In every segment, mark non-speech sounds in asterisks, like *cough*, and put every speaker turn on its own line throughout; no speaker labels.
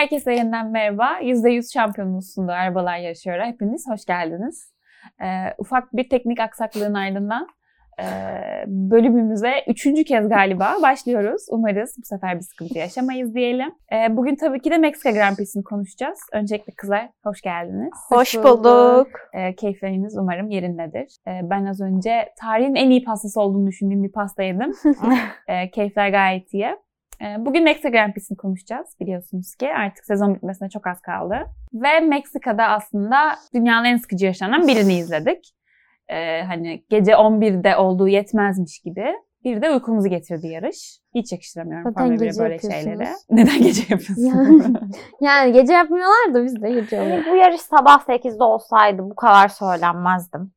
Herkese yeniden merhaba. %100 şampiyonluğu sunduğu Arabalar Yarışıyor. Hepiniz hoş geldiniz. Ee, ufak bir teknik aksaklığın ardından e, bölümümüze üçüncü kez galiba başlıyoruz. Umarız bu sefer bir sıkıntı yaşamayız diyelim. Ee, bugün tabii ki de Meksika Grand Prix'sini konuşacağız. Öncelikle kızlar hoş geldiniz.
Hoş bulduk.
Ee, keyifleriniz umarım yerindedir. Ee, ben az önce tarihin en iyi pastası olduğunu düşündüğüm bir pasta yedim. *laughs* Ee, keyifler gayet iyi. Ee, Bugün Meksika Grand Prix'sini konuşacağız biliyorsunuz ki artık sezon bitmesine çok az kaldı. Ve Meksika'da aslında dünyanın en sıkıcı yarışlarından birini izledik. Ee, hani gece 11'de olduğu yetmezmiş gibi bir de uykumuzu getirdi yarış. Hiç yakıştıramıyorum
Zaten
Formula 1'e
gece
böyle şeyleri. *laughs* Neden gece yapıyorsun?
Yani, yani gece yapmıyorlar da biz de gece oluyor.
Bu yarış sabah 8'de olsaydı bu kadar söylenmezdim.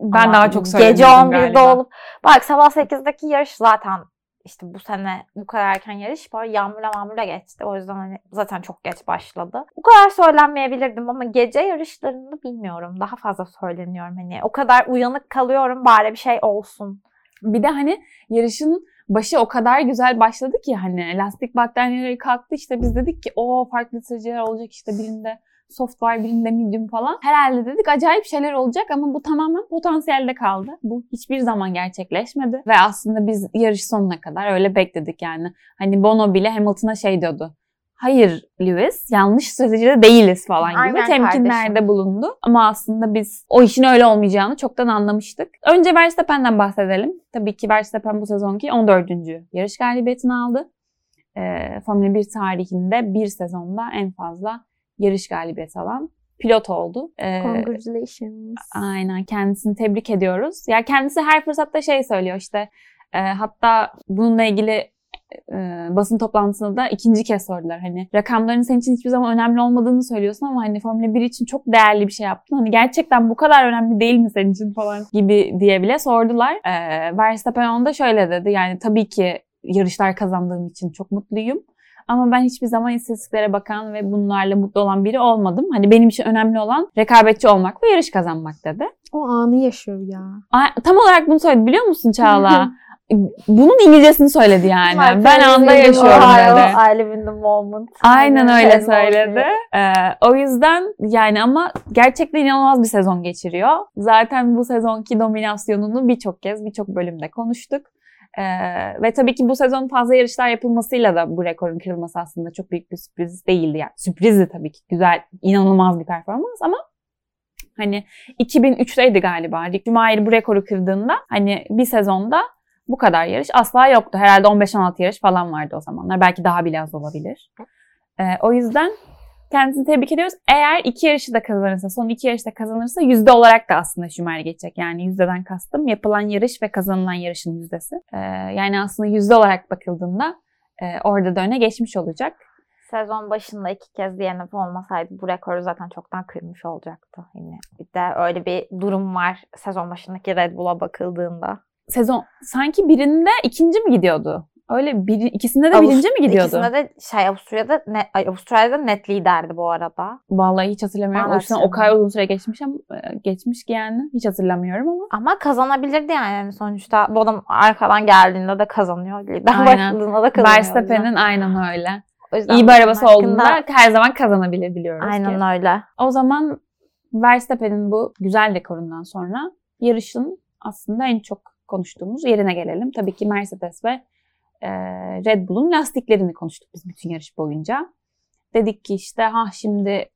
ben
Ama
daha çok söyledim
Gece 11'de
galiba.
olup bak sabah 8'deki yarış zaten işte bu sene bu kadar erken yarış böyle yağmurla mağmurla geçti. O yüzden hani zaten çok geç başladı. Bu kadar söylenmeyebilirdim ama gece yarışlarında bilmiyorum. Daha fazla söyleniyorum hani. O kadar uyanık kalıyorum bari bir şey olsun.
Bir de hani yarışın başı o kadar güzel başladı ki hani lastik battaniyeleri kalktı işte biz dedik ki o farklı sıracılar olacak işte birinde soft var birinde medium falan. Herhalde dedik acayip şeyler olacak ama bu tamamen potansiyelde kaldı. Bu hiçbir zaman gerçekleşmedi ve aslında biz yarış sonuna kadar öyle bekledik yani. Hani Bono bile Hamilton'a şey diyordu. Hayır Lewis yanlış stratejide değiliz falan gibi
Aynen
temkinlerde
kardeşim.
bulundu. Ama aslında biz o işin öyle olmayacağını çoktan anlamıştık. Önce Verstappen'den bahsedelim. Tabii ki Verstappen bu sezonki 14. yarış galibiyetini aldı. Ee, Formula 1 tarihinde bir sezonda en fazla yarış galibiyeti alan pilot oldu. Ee,
Congratulations.
Aynen kendisini tebrik ediyoruz. Ya kendisi her fırsatta şey söylüyor işte e, hatta bununla ilgili e, basın toplantısında da ikinci kez sordular. Hani rakamların senin için hiçbir zaman önemli olmadığını söylüyorsun ama hani Formula 1 için çok değerli bir şey yaptın. Hani gerçekten bu kadar önemli değil mi senin için falan gibi diye bile sordular. E, Verstappen onda şöyle dedi yani tabii ki yarışlar kazandığım için çok mutluyum. Ama ben hiçbir zaman istatistiklere bakan ve bunlarla mutlu olan biri olmadım. Hani benim için önemli olan rekabetçi olmak ve yarış kazanmak dedi.
O anı yaşıyor ya.
Aa, Tam olarak bunu söyledi biliyor musun Çağla? *laughs* Bunun İngilizcesini söyledi yani. Ben anda yaşıyorum dedi.
I live in the moment.
Aynen öyle söyledi. Ee, o yüzden yani ama gerçekten inanılmaz bir sezon geçiriyor. Zaten bu sezonki dominasyonunu birçok kez birçok bölümde konuştuk. Ee, ve tabii ki bu sezon fazla yarışlar yapılmasıyla da bu rekorun kırılması aslında çok büyük bir sürpriz değildi. Yani sürprizdi tabii ki. Güzel, inanılmaz bir performans ama hani 2003'teydi galiba. Rick Schumacher bu rekoru kırdığında hani bir sezonda bu kadar yarış asla yoktu. Herhalde 15-16 yarış falan vardı o zamanlar. Belki daha bile az olabilir. Ee, o yüzden kendisini tebrik ediyoruz. Eğer iki yarışı da kazanırsa, son iki yarışı da kazanırsa yüzde olarak da aslında Schumacher geçecek. Yani yüzdeden kastım yapılan yarış ve kazanılan yarışın yüzdesi. Ee, yani aslında yüzde olarak bakıldığında e, orada da öne geçmiş olacak.
Sezon başında iki kez DNF olmasaydı bu rekoru zaten çoktan kırmış olacaktı. Yine bir de öyle bir durum var sezon başındaki Red Bull'a bakıldığında.
Sezon sanki birinde ikinci mi gidiyordu? Öyle bir, ikisinde de
Avust-
birinci mi gidiyordu?
İkisinde de şey Avusturya'da ay, Avustralya'da net liderdi bu arada.
Vallahi hiç hatırlamıyorum. O o kadar uzun süre geçmiş ama e, geçmiş ki yani hiç hatırlamıyorum ama.
Ama kazanabilirdi yani Yani sonuçta. Bu adam arkadan geldiğinde de kazanıyor. Lider
Aynen.
başladığında da kazanıyor.
Verstappen'in aynen öyle.
O yüzden
İyi bir arabası
hakkında-
olduğunda her zaman kazanabilir biliyoruz ki.
Aynen öyle.
O zaman Verstappen'in bu güzel rekorundan sonra yarışın aslında en çok konuştuğumuz yerine gelelim. Tabii ki Mercedes ve e, Red Bull'un lastiklerini konuştuk biz bütün yarış boyunca. Dedik ki işte ha şimdi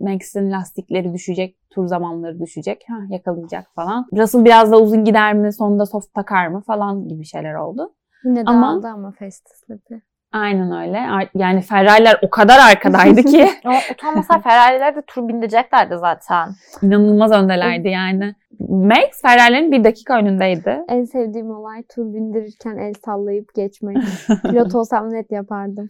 Max'in lastikleri düşecek, tur zamanları düşecek, ha yakalayacak falan. Russell biraz da uzun gider mi, sonunda soft takar mı falan gibi şeyler oldu.
Yine
Ama-
aldı ama Festus'ladı.
Aynen öyle. Yani Ferrari'ler o kadar arkadaydı ki *laughs* *laughs*
O utanmasa Ferrari'ler de tur bindireceklerdi zaten.
inanılmaz öndelerdi yani. Max Ferrari'lerin bir dakika önündeydi.
En sevdiğim olay tur bindirirken el sallayıp geçmek. Pilot *laughs* olsam net yapardım.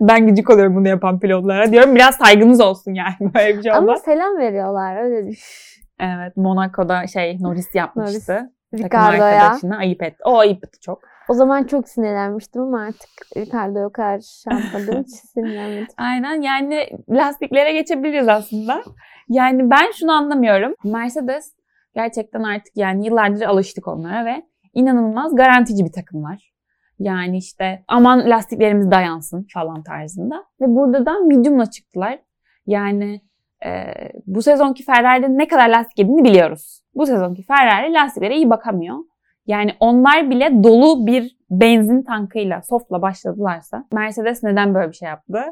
Ben gıcık oluyorum bunu yapan pilotlara. Diyorum biraz saygınız olsun yani böyle bir şey
Ama selam veriyorlar öyle düşün.
Evet Monaco'da şey Norris yapmıştı. Takım
Ricardo'ya.
arkadaşına ayıp etti. O ayıp etti çok.
O zaman çok sinirlenmiştim ama artık Ricardo'ya o kadar şey *laughs* için sinirlenmedim.
Aynen yani lastiklere geçebiliriz aslında. Yani ben şunu anlamıyorum. Mercedes gerçekten artık yani yıllardır alıştık onlara ve inanılmaz garantici bir takımlar. Yani işte aman lastiklerimiz dayansın falan tarzında. Ve burada da medium'la çıktılar. Yani e, bu sezonki Ferrari'de ne kadar lastik yediğini biliyoruz. Bu sezonki Ferrari lastiklere iyi bakamıyor. Yani onlar bile dolu bir benzin tankıyla, softla başladılarsa Mercedes neden böyle bir şey yaptı?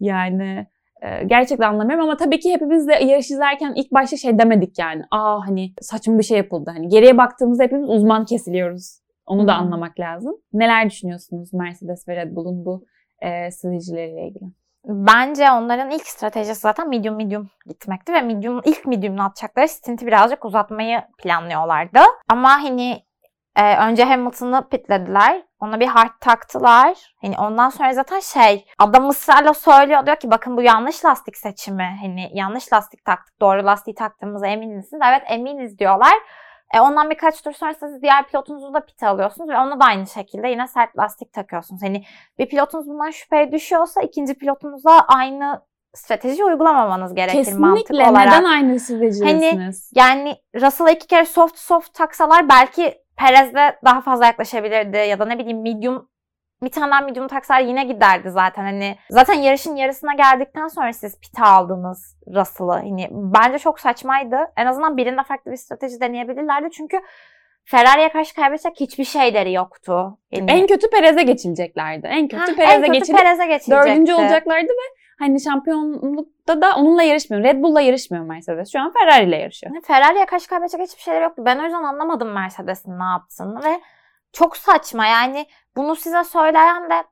Yani e, gerçekten anlamıyorum ama tabii ki hepimiz de yarış izlerken ilk başta şey demedik yani. Aa hani saçma bir şey yapıldı. Hani geriye baktığımızda hepimiz uzman kesiliyoruz. Onu da
Hı.
anlamak lazım. Neler düşünüyorsunuz Mercedes ve Red Bull'un bu e, stratejileriyle ilgili?
Bence onların ilk stratejisi zaten medium medium gitmekti ve medium ilk medium'la atacakları stinti birazcık uzatmayı planlıyorlardı. Ama hani e, önce Hamilton'ı pitlediler. Ona bir hard taktılar. Hani ondan sonra zaten şey adam ısrarla söylüyor diyor ki bakın bu yanlış lastik seçimi. Hani yanlış lastik taktık. Doğru lastiği taktığımıza emin misiniz? Evet eminiz diyorlar. E, ondan birkaç tur sonra siz diğer pilotunuzu da pite alıyorsunuz ve ona da aynı şekilde yine sert lastik takıyorsunuz. Hani bir pilotunuz bundan şüpheye düşüyorsa ikinci pilotunuza aynı strateji uygulamamanız gerekir mantık
Kesinlikle.
olarak.
Neden aynı stratejidesiniz?
Yani Russell'a iki kere soft soft taksalar belki Perez'de daha fazla yaklaşabilirdi ya da ne bileyim medium bir tane daha medium taksalar yine giderdi zaten. Hani zaten yarışın yarısına geldikten sonra siz pite aldınız Russell'ı. Hani bence çok saçmaydı. En azından birinde farklı bir strateji deneyebilirlerdi. Çünkü Ferrari'ye karşı kaybedecek hiçbir şeyleri yoktu. Yani,
En kötü Perez'e geçileceklerdi. En kötü Perez'e geçilip
geçilecekti.
dördüncü olacaklardı ve hani şampiyonlukta da onunla yarışmıyor. Red Bull'la yarışmıyor Mercedes. Şu an Ferrari ile yarışıyor.
Ferrari'ye karşı kaybedecek hiçbir şeyler yoktu. Ben o yüzden anlamadım Mercedes'in ne yaptığını ve çok saçma yani bunu size söyleyen de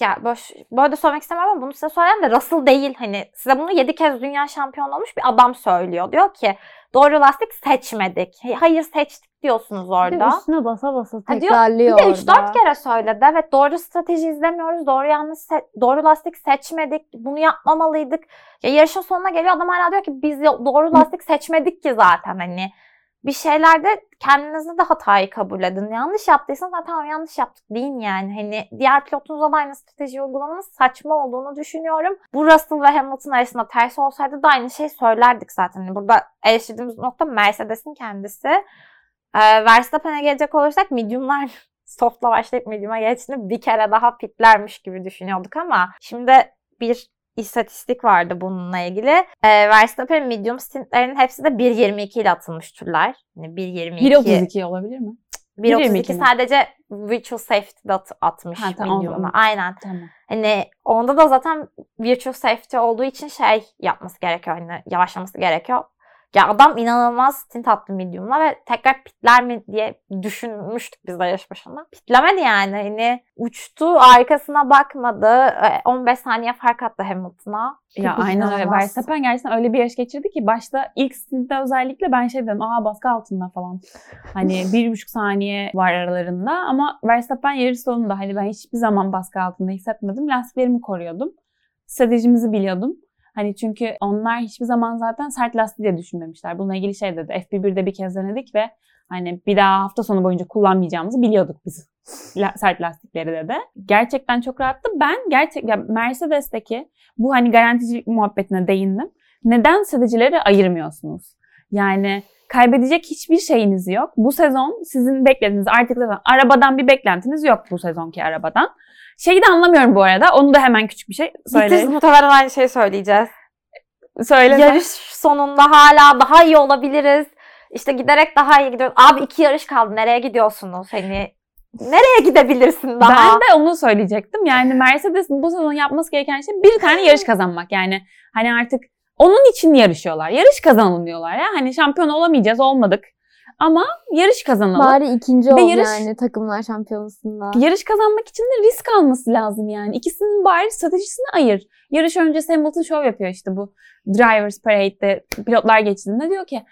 ya boş, böyle de söylemek istemem ama bunu size söyleyen de Russell değil. Hani size bunu 7 kez dünya şampiyonu olmuş bir adam söylüyor. Diyor ki doğru lastik seçmedik. Hayır seçtik diyorsunuz
Bir de
orada.
üstüne basa basa
Ha, diyor,
tekrarlıyor
Bir de
orada.
3-4 kere söyledi. Evet doğru strateji izlemiyoruz. Doğru yanlış se- doğru lastik seçmedik. Bunu yapmamalıydık. Ya yarışın sonuna geliyor adam hala diyor ki biz doğru lastik seçmedik ki zaten hani. Bir şeylerde kendinizi de hatayı kabul edin. Yanlış yaptıysanız tamam yanlış yaptık deyin yani. Hani diğer pilotunuza da aynı strateji uygulamanız saçma olduğunu düşünüyorum. Bu Russell ve Hamilton arasında ters olsaydı da aynı şeyi söylerdik zaten. Hani burada eleştirdiğimiz nokta Mercedes'in kendisi. Ee, Verstappen'e gelecek olursak mediumlar *laughs* softla başlayıp medium'a geçtiğinde bir kere daha pitlermiş gibi düşünüyorduk ama şimdi bir istatistik vardı bununla ilgili. Ee, Verstappen'in medium stintlerinin hepsi de 1.22 ile atılmış türler. Yani 1.22
1.32 olabilir mi?
1.32
1.22 mi?
sadece virtual safety'de at- atmış
Ha, tamam,
medium'a. Aynen.
Tamam.
Hani onda da zaten virtual safety olduğu için şey yapması gerekiyor. Hani yavaşlaması gerekiyor. Ya adam inanılmaz stint attı medium'la ve tekrar pitler mi diye düşünmüştük biz de yarış başında. Pitlemedi yani. Hani uçtu arkasına bakmadı. E, 15 saniye fark attı Hamilton'a.
Ya aynen öyle. Verstappen gerçekten öyle bir yarış geçirdi ki başta ilk stintte özellikle ben şey dedim. Aa baskı altında falan. Hani bir buçuk saniye var aralarında ama Verstappen yarış sonunda hani ben hiçbir zaman baskı altında hissetmedim. Lastiklerimi koruyordum. Stratejimizi biliyordum. Hani çünkü onlar hiçbir zaman zaten sert lastik diye düşünmemişler. Bununla ilgili şey dedi. FP1'de bir kez denedik ve hani bir daha hafta sonu boyunca kullanmayacağımızı biliyorduk biz. *laughs* La- sert lastikleri dedi. Gerçekten çok rahattı. Ben gerçek Mercedes'teki bu hani garanticilik muhabbetine değindim. Neden stratejileri ayırmıyorsunuz? Yani kaybedecek hiçbir şeyiniz yok. Bu sezon sizin beklediğiniz artık zaten arabadan bir beklentiniz yok bu sezonki arabadan. Şeyi de anlamıyorum bu arada. Onu da hemen küçük bir şey
Biz
söyleyeyim.
muhtemelen aynı şeyi söyleyeceğiz.
Söyle.
Yarış sonunda hala daha iyi olabiliriz. İşte giderek daha iyi gidiyoruz. Abi iki yarış kaldı. Nereye gidiyorsunuz? Hani nereye gidebilirsin daha?
Ben de onu söyleyecektim. Yani Mercedes'in bu sezon yapması gereken şey bir tane yarış kazanmak. Yani hani artık onun için yarışıyorlar. Yarış kazanalım diyorlar ya. Hani şampiyon olamayacağız, olmadık. Ama yarış kazanalım.
Bari ikinci
Ve
ol
yarış-
yani takımlar şampiyonasında.
Yarış kazanmak için de risk alması lazım yani. İkisinin bari stratejisini ayır. Yarış öncesi Hamilton show yapıyor işte bu Drivers Parade'de pilotlar geçtiğinde diyor ki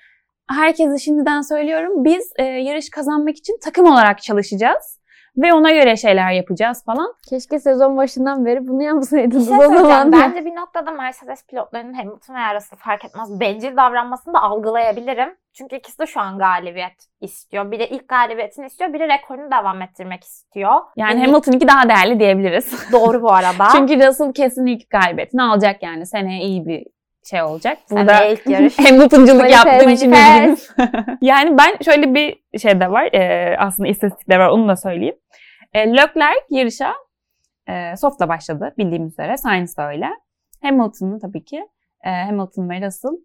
herkese şimdiden söylüyorum biz e, yarış kazanmak için takım olarak çalışacağız ve ona göre şeyler yapacağız falan.
Keşke sezon başından beri bunu
Bir
yapsaydınız
şey
o zaman. *laughs*
Bence bir noktada Mercedes pilotlarının Hamilton veya Russell fark etmez bencil davranmasını da algılayabilirim. Çünkü ikisi de şu an galibiyet istiyor. Biri ilk galibiyetini istiyor, biri rekorunu devam ettirmek istiyor.
Yani
Hani
Hamilton'ınki daha değerli diyebiliriz.
doğru bu arada. *laughs*
Çünkü Russell kesin ilk galibiyetini alacak yani. Seneye iyi bir şey olacak. Burada *laughs*
yarış.
Hamilton'cılık
Manifest,
yaptığım için *laughs* yani ben şöyle bir şey de var. e, aslında istatistikler var onu da söyleyeyim. E, Leclerc yarışa e, soft'la başladı bildiğimiz üzere. Sainz de öyle. Hamilton'ın tabii ki e, Hamilton ve Russell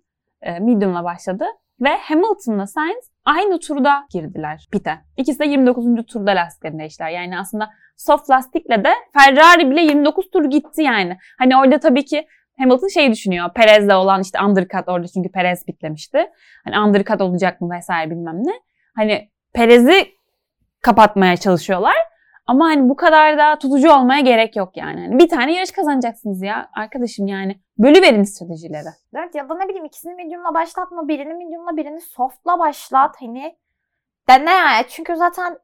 e, medium'la başladı. Ve Hamilton'la Sainz aynı turda girdiler pite. İkisi de 29. turda lastiklerini değiştiler. Yani aslında soft lastikle de Ferrari bile 29 tur gitti yani. Hani orada tabii ki Hamilton şey düşünüyor. Perez'le olan işte undercut orada çünkü Perez bitlemişti. Hani undercut olacak mı vesaire bilmem ne. Hani Perez'i kapatmaya çalışıyorlar. Ama hani bu kadar da tutucu olmaya gerek yok yani. Hani bir tane yarış kazanacaksınız ya arkadaşım yani. Bölü verin stratejileri.
Evet ya da ne bileyim ikisini medium'la başlatma. Birini medium'la birini soft'la başlat. Hani dene yani. Çünkü zaten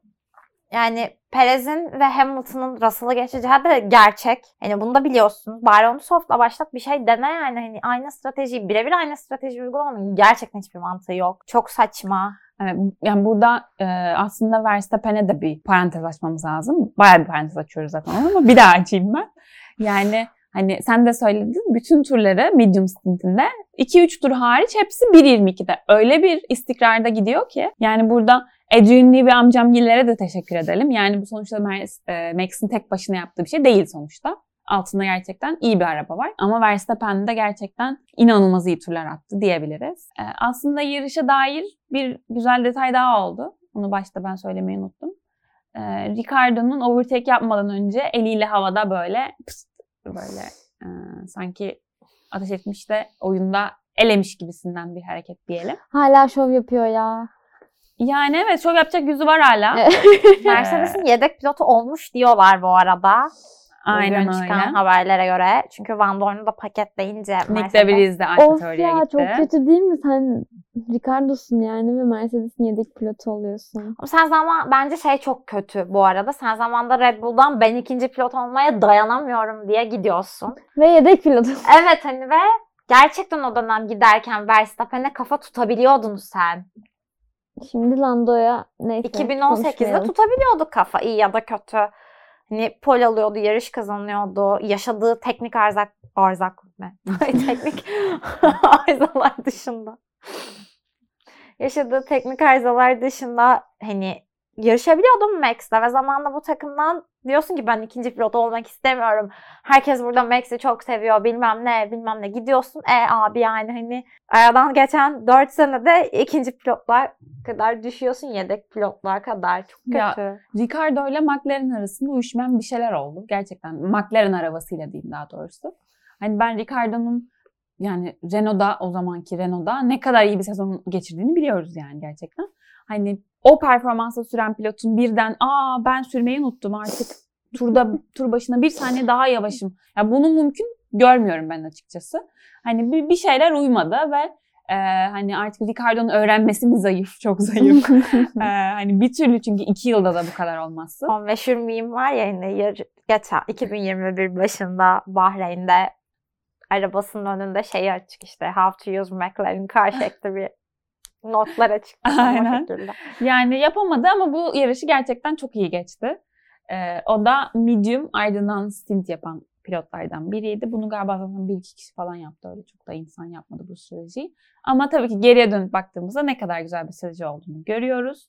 yani Perez'in ve Hamilton'ın Russell'a geçeceği de gerçek. Yani bunu da biliyorsun. Bari onu soft'la başlat bir şey dene yani. Hani aynı strateji, birebir aynı strateji uygulamanın gerçekten hiçbir mantığı yok. Çok saçma.
Yani, yani burada e, aslında Verstappen'e de bir parantez açmamız lazım. Bayağı bir parantez açıyoruz zaten ama bir daha açayım ben. Yani hani sen de söyledin bütün turları medium stintinde 2-3 tur hariç hepsi 1.22'de. Öyle bir istikrarda gidiyor ki. Yani burada Lee ve amcamgillere de teşekkür edelim. Yani bu sonuçta e, Max'in tek başına yaptığı bir şey değil sonuçta. Altında gerçekten iyi bir araba var. Ama Verstappen de gerçekten inanılmaz iyi turlar attı diyebiliriz. Ee, aslında yarışa dair bir güzel detay daha oldu. Onu başta ben söylemeyi unuttum. Ee, Ricardo'nun overtake yapmadan önce eliyle havada böyle pıst, böyle e, sanki ateş etmiş de oyunda elemiş gibisinden bir hareket diyelim.
Hala şov yapıyor ya.
Yani evet şov yapacak yüzü var hala.
Mercedes'in *laughs* yedek pilotu olmuş diyorlar bu arada.
Aynen
Bugün çıkan
öyle.
haberlere göre. Çünkü Van Dorn'u da paketleyince
Nick de Vries de Alfa
ya
gitti.
çok kötü değil mi? Sen Ricardo'sun yani ve Mercedes'in yedek pilotu oluyorsun.
Ama sen zaman bence şey çok kötü bu arada. Sen zamanda Red Bull'dan ben ikinci pilot olmaya dayanamıyorum diye gidiyorsun.
Ve yedek pilotu. *laughs*
Evet hani ve gerçekten o dönem giderken Verstappen'e kafa tutabiliyordun sen.
Şimdi Lando'ya neyse
2018'de
konuşmayalım.
tutabiliyordu kafa iyi ya da kötü. Hani pol alıyordu, yarış kazanıyordu. Yaşadığı teknik arzak, arzak ne? *laughs* teknik *laughs* arızalar dışında. Yaşadığı teknik arızalar dışında hani yarışabiliyordum Max'le ve zamanla bu takımdan diyorsun ki ben ikinci pilot olmak istemiyorum. Herkes burada Max'i çok seviyor bilmem ne bilmem ne gidiyorsun. E abi yani hani aradan geçen 4 senede ikinci pilotlar kadar düşüyorsun yedek pilotlar kadar. Çok kötü.
Ya, Ricardo ile McLaren arasında uyuşmayan bir şeyler oldu. Gerçekten McLaren arabasıyla diyeyim daha doğrusu. Hani ben Ricardo'nun yani Renault'da o zamanki Renault'da ne kadar iyi bir sezon geçirdiğini biliyoruz yani gerçekten. Hani o performansa süren pilotun birden aa ben sürmeyi unuttum artık turda tur başına bir saniye daha yavaşım. Ya bunu mümkün görmüyorum ben açıkçası. Hani bir, bir şeyler uymadı ve e, hani artık Ricardo'nun öğrenmesi mi zayıf, çok zayıf. *laughs* e, hani bir türlü çünkü iki yılda da bu kadar olması.
O meşhur meme var ya yine yar, geçen 2021 başında Bahreyn'de arabasının önünde şey açık işte how to use McLaren car *laughs* şekli bir notlar açık.
Aynen. Yani yapamadı ama bu yarışı gerçekten çok iyi geçti. Ee, o da medium ardından stint yapan pilotlardan biriydi. Bunu galiba zaten bir iki kişi falan yaptı öyle çok da insan yapmadı bu stratejiyi. Ama tabii ki geriye dönüp baktığımızda ne kadar güzel bir strateji olduğunu görüyoruz.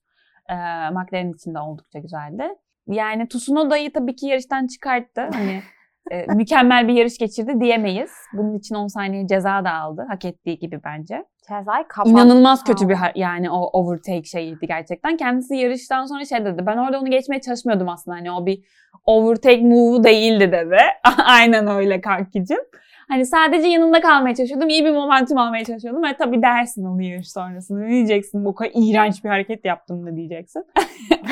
Ee, McLaren için de oldukça güzeldi. Yani Tsunoda'yı tabii ki yarıştan çıkarttı. Hani *laughs* e, mükemmel bir yarış geçirdi diyemeyiz. Bunun için 10 saniye ceza da aldı. Hak ettiği gibi bence.
Cezayı kapattı.
İnanılmaz kötü bir yani o overtake şeyiydi gerçekten. Kendisi yarıştan sonra şey dedi. Ben orada onu geçmeye çalışmıyordum aslında. Hani o bir overtake move'u değildi dedi. *laughs* Aynen öyle kankicim. Hani sadece yanında kalmaya çalışıyordum. İyi bir momentum almaya çalışıyordum. Ve tabii dersin onu yarış sonrasında. Ne diyeceksin? Bu kadar iğrenç bir hareket yaptım da diyeceksin.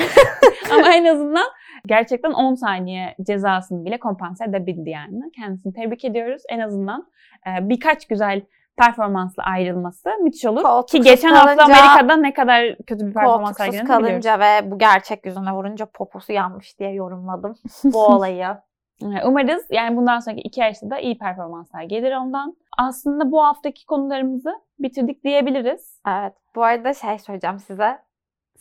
*laughs* Ama en azından gerçekten 10 saniye cezasını bile kompanse edebildi yani. Kendisini tebrik ediyoruz. En azından birkaç güzel performansla ayrılması müthiş olur.
Koltuksuz
Ki geçen hafta
kalınca-
Amerika'da ne kadar kötü bir performans sergilediğini biliyoruz.
kalınca ve bu gerçek yüzüne vurunca poposu yanmış diye yorumladım bu *laughs* olayı.
Umarız yani bundan sonraki iki yarışta da iyi performanslar gelir ondan. Aslında bu haftaki konularımızı bitirdik diyebiliriz.
Evet. Bu arada şey söyleyeceğim size.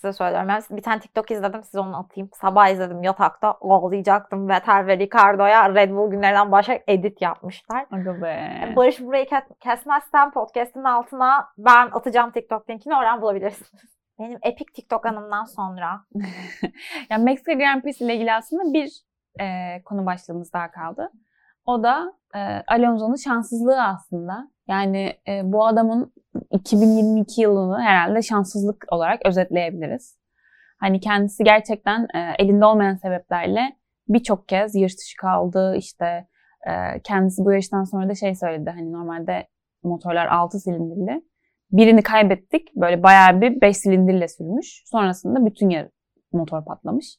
Size söylüyorum. Ben bir tane TikTok izledim. Size onu atayım. Sabah izledim yatakta. Ağlayacaktım. Vettel ve Ricardo'ya Red Bull günlerinden başlayarak edit yapmışlar.
Aga be.
Barış burayı kes- kesmezsen podcast'in altına ben atacağım TikTok linkini oradan bulabilirsiniz. *laughs* Benim epik TikTok anımdan sonra. *laughs*
yani Meksika Grand Prix ile ilgili aslında bir e, konu başlığımız daha kaldı. O da e, Alonso'nun şanssızlığı aslında. Yani e, bu adamın 2022 yılını herhalde şanssızlık olarak özetleyebiliriz. Hani kendisi gerçekten e, elinde olmayan sebeplerle birçok kez yarış dışı kaldı. İşte e, kendisi bu yarıştan sonra da şey söyledi. Hani normalde motorlar 6 silindirli. Birini kaybettik. Böyle bayağı bir 5 silindirle sürmüş. Sonrasında bütün yer motor patlamış.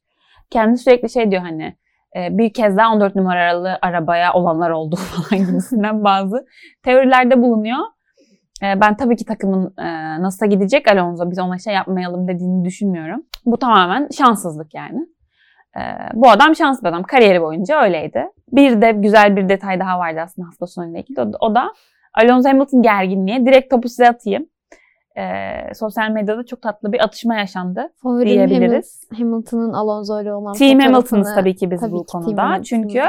Kendisi sürekli şey diyor hani bir kez daha 14 numaralı arabaya olanlar oldu *laughs* falan gibisinden bazı teorilerde bulunuyor. E, ben tabii ki takımın e, nasılsa gidecek Alonso biz ona şey yapmayalım dediğini düşünmüyorum. Bu tamamen şanssızlık yani. Bu adam şanslı adam. Kariyeri boyunca öyleydi. Bir de güzel bir detay daha vardı aslında hafta sonuyla ilgili. O da Alonso Hamilton gerginliği. Direkt topu size atayım e, sosyal medyada çok tatlı bir atışma yaşandı
Favorim
diyebiliriz.
Hamilton'ın Alonso ile olan
Team Hamilton'ız tabii ki biz
tabii
bu
ki
konuda. Çünkü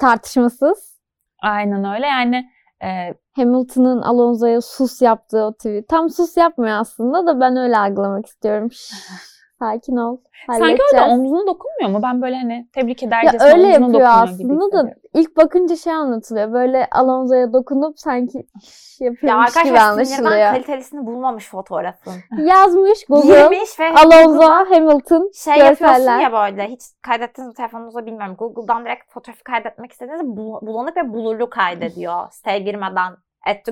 tartışmasız.
Aynen öyle yani e,
Hamilton'ın Alonso'ya sus yaptığı o tweet. Tam sus yapmıyor aslında da ben öyle algılamak istiyorum. *laughs* Sakin ol.
Sanki öyle omzuna dokunmuyor mu? Ben böyle hani tebrik edercesine
ya öyle
yapıyor
aslında da ilk bakınca şey anlatılıyor. Böyle Alonso'ya dokunup sanki yapıyormuş ya gibi anlaşılıyor. Ya
kalitelisini bulmamış fotoğrafın. *laughs*
Yazmış Google. Girmiş ve Alonso, Hamilton
Şey görseller. yapıyorsun ya böyle hiç kaydettiniz mi telefonunuzda bilmiyorum. Google'dan direkt fotoğrafı kaydetmek istediğinizde bulanık ve bulurlu kaydediyor. Siteye girmeden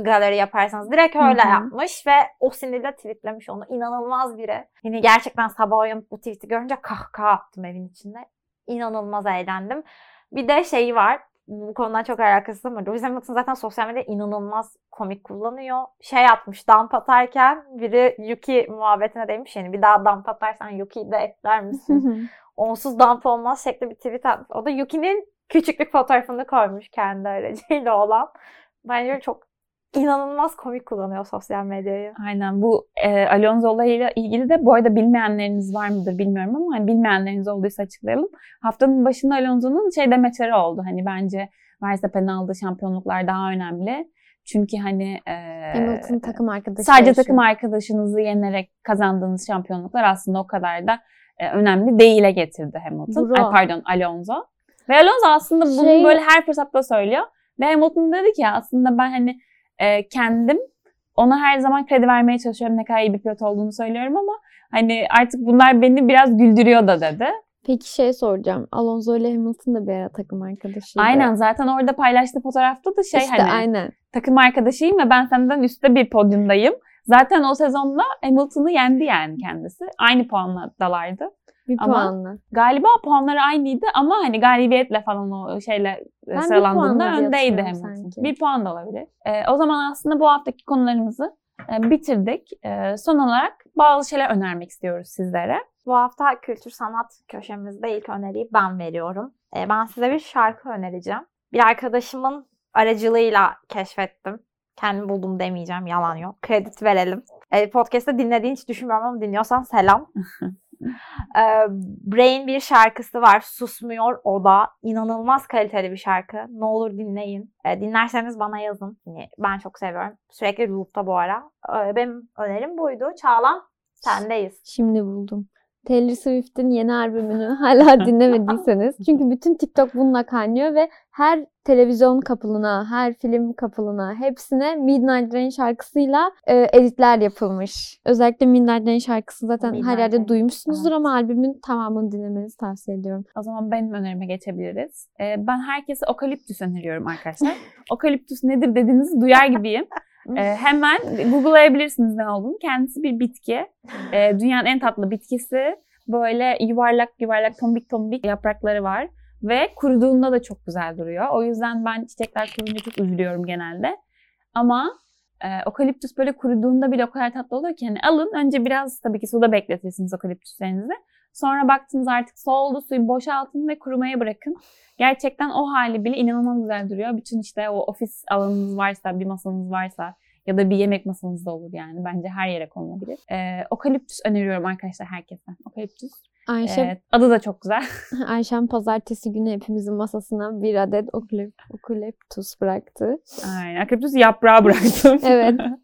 gallery yaparsanız direkt öyle Hı-hı. yapmış ve o sinirle tweetlemiş onu. İnanılmaz biri. Yine gerçekten sabah uyanıp bu tweet'i görünce kahkaha attım evin içinde. İnanılmaz eğlendim. Bir de şeyi var. Bu konudan çok alakası ama Lewis Hamilton zaten sosyal medyada inanılmaz komik kullanıyor. Şey atmış dump atarken biri Yuki muhabbetine demiş yani bir daha dump atarsan Yuki'yi de ekler misin? Onsuz dump olmaz şekli bir tweet atmış. O da Yuki'nin küçüklük fotoğrafını koymuş kendi aracıyla olan. Bence çok inanılmaz komik kullanıyor sosyal medyayı.
Aynen bu e, Alonso olayıyla ilgili de bu arada bilmeyenleriniz var mıdır bilmiyorum ama hani bilmeyenleriniz olduysa açıklayalım. Haftanın başında Alonso'nun şey demeçleri oldu. Hani bence Verstappen'in aldığı şampiyonluklar daha önemli. Çünkü hani e,
Hamilton takım arkadaşı
sadece yaşıyor. takım arkadaşınızı yenerek kazandığınız şampiyonluklar aslında o kadar da e, önemli değile getirdi Hamilton. Ay, pardon Alonso. Ve Alonso aslında bunu şey... böyle her fırsatta söylüyor. Ve Hamilton dedi ki aslında ben hani e, kendim ona her zaman kredi vermeye çalışıyorum. Ne kadar iyi bir pilot olduğunu söylüyorum ama hani artık bunlar beni biraz güldürüyor da dedi.
Peki şey soracağım. Alonso ile Hamilton da bir ara takım arkadaşıydı.
Aynen zaten orada paylaştığı fotoğrafta da şey
işte,
hani
aynen.
takım arkadaşıyım ve ben senden üstte bir podyumdayım. Zaten o sezonda Hamilton'ı yendi yani kendisi. Aynı puandalardı.
Bir ama puanla.
Galiba puanları aynıydı ama hani galibiyetle falan o şeyle ben sıralandığında öndeydi Hamilton. Bir puan da olabilir. Ee, o zaman aslında bu haftaki konularımızı e, bitirdik. E, son olarak bazı şeyler önermek istiyoruz sizlere.
Bu hafta kültür sanat köşemizde ilk öneriyi ben veriyorum. E, ben size bir şarkı önereceğim. Bir arkadaşımın aracılığıyla keşfettim. Kendim buldum demeyeceğim, yalan yok. Kredit verelim. E, podcast'te dinlediğin hiç düşünmüyorum ama dinliyorsan selam. *laughs* Ee, Brain bir şarkısı var. Susmuyor o da. İnanılmaz kaliteli bir şarkı. Ne olur dinleyin. Ee, dinlerseniz bana yazın. Yani ben çok seviyorum. Sürekli loop'ta bu ara. Ee, benim önerim buydu. Çağlan sendeyiz.
Şimdi buldum. Taylor Swift'in yeni albümünü hala *laughs* dinlemediyseniz. Çünkü bütün TikTok bununla kaynıyor ve her televizyon kapılına, her film kapılına hepsine Midnight Rain şarkısıyla e, editler yapılmış. Özellikle Midnight Rain şarkısı zaten Midnight her yerde Rain. duymuşsunuzdur evet. ama albümün tamamını dinlemenizi tavsiye ediyorum.
O zaman benim önerime geçebiliriz. Ee, ben herkese Okaliptüs öneriyorum arkadaşlar. *laughs* Okaliptüs nedir dediğinizi duyar gibiyim. Ee, hemen Google'layabilirsiniz ne olduğunu. Kendisi bir bitki. Ee, dünyanın en tatlı bitkisi. Böyle yuvarlak yuvarlak tombik tombik yaprakları var. Ve kuruduğunda da çok güzel duruyor. O yüzden ben çiçekler kurunca çok üzülüyorum genelde. Ama e, okaliptüs böyle kuruduğunda bile o kadar tatlı oluyor ki hani alın önce biraz tabii ki suda bekletirsiniz okaliptüslerinizi. Sonra baktınız artık soğudu suyu boşaltın ve kurumaya bırakın. Gerçekten o hali bile inanılmaz güzel duruyor. Bütün işte o ofis alanınız varsa, bir masanız varsa ya da bir yemek masanız da olur yani. Bence her yere konulabilir. Ee, okaliptüs öneriyorum arkadaşlar herkese. Okaliptüs. Ayşe, ee, adı da çok güzel. *laughs*
Ayşem pazartesi günü hepimizin masasına bir adet okalip, okaliptus bıraktı.
Aynen. Okaliptus yaprağı bıraktım.
evet. *laughs*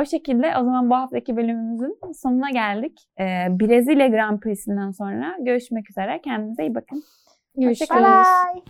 O şekilde o zaman bu haftaki bölümümüzün sonuna geldik. Ee, Brezilya Grand Prix'sinden sonra görüşmek üzere. Kendinize iyi bakın.
Görüşürüz.
Bye bye.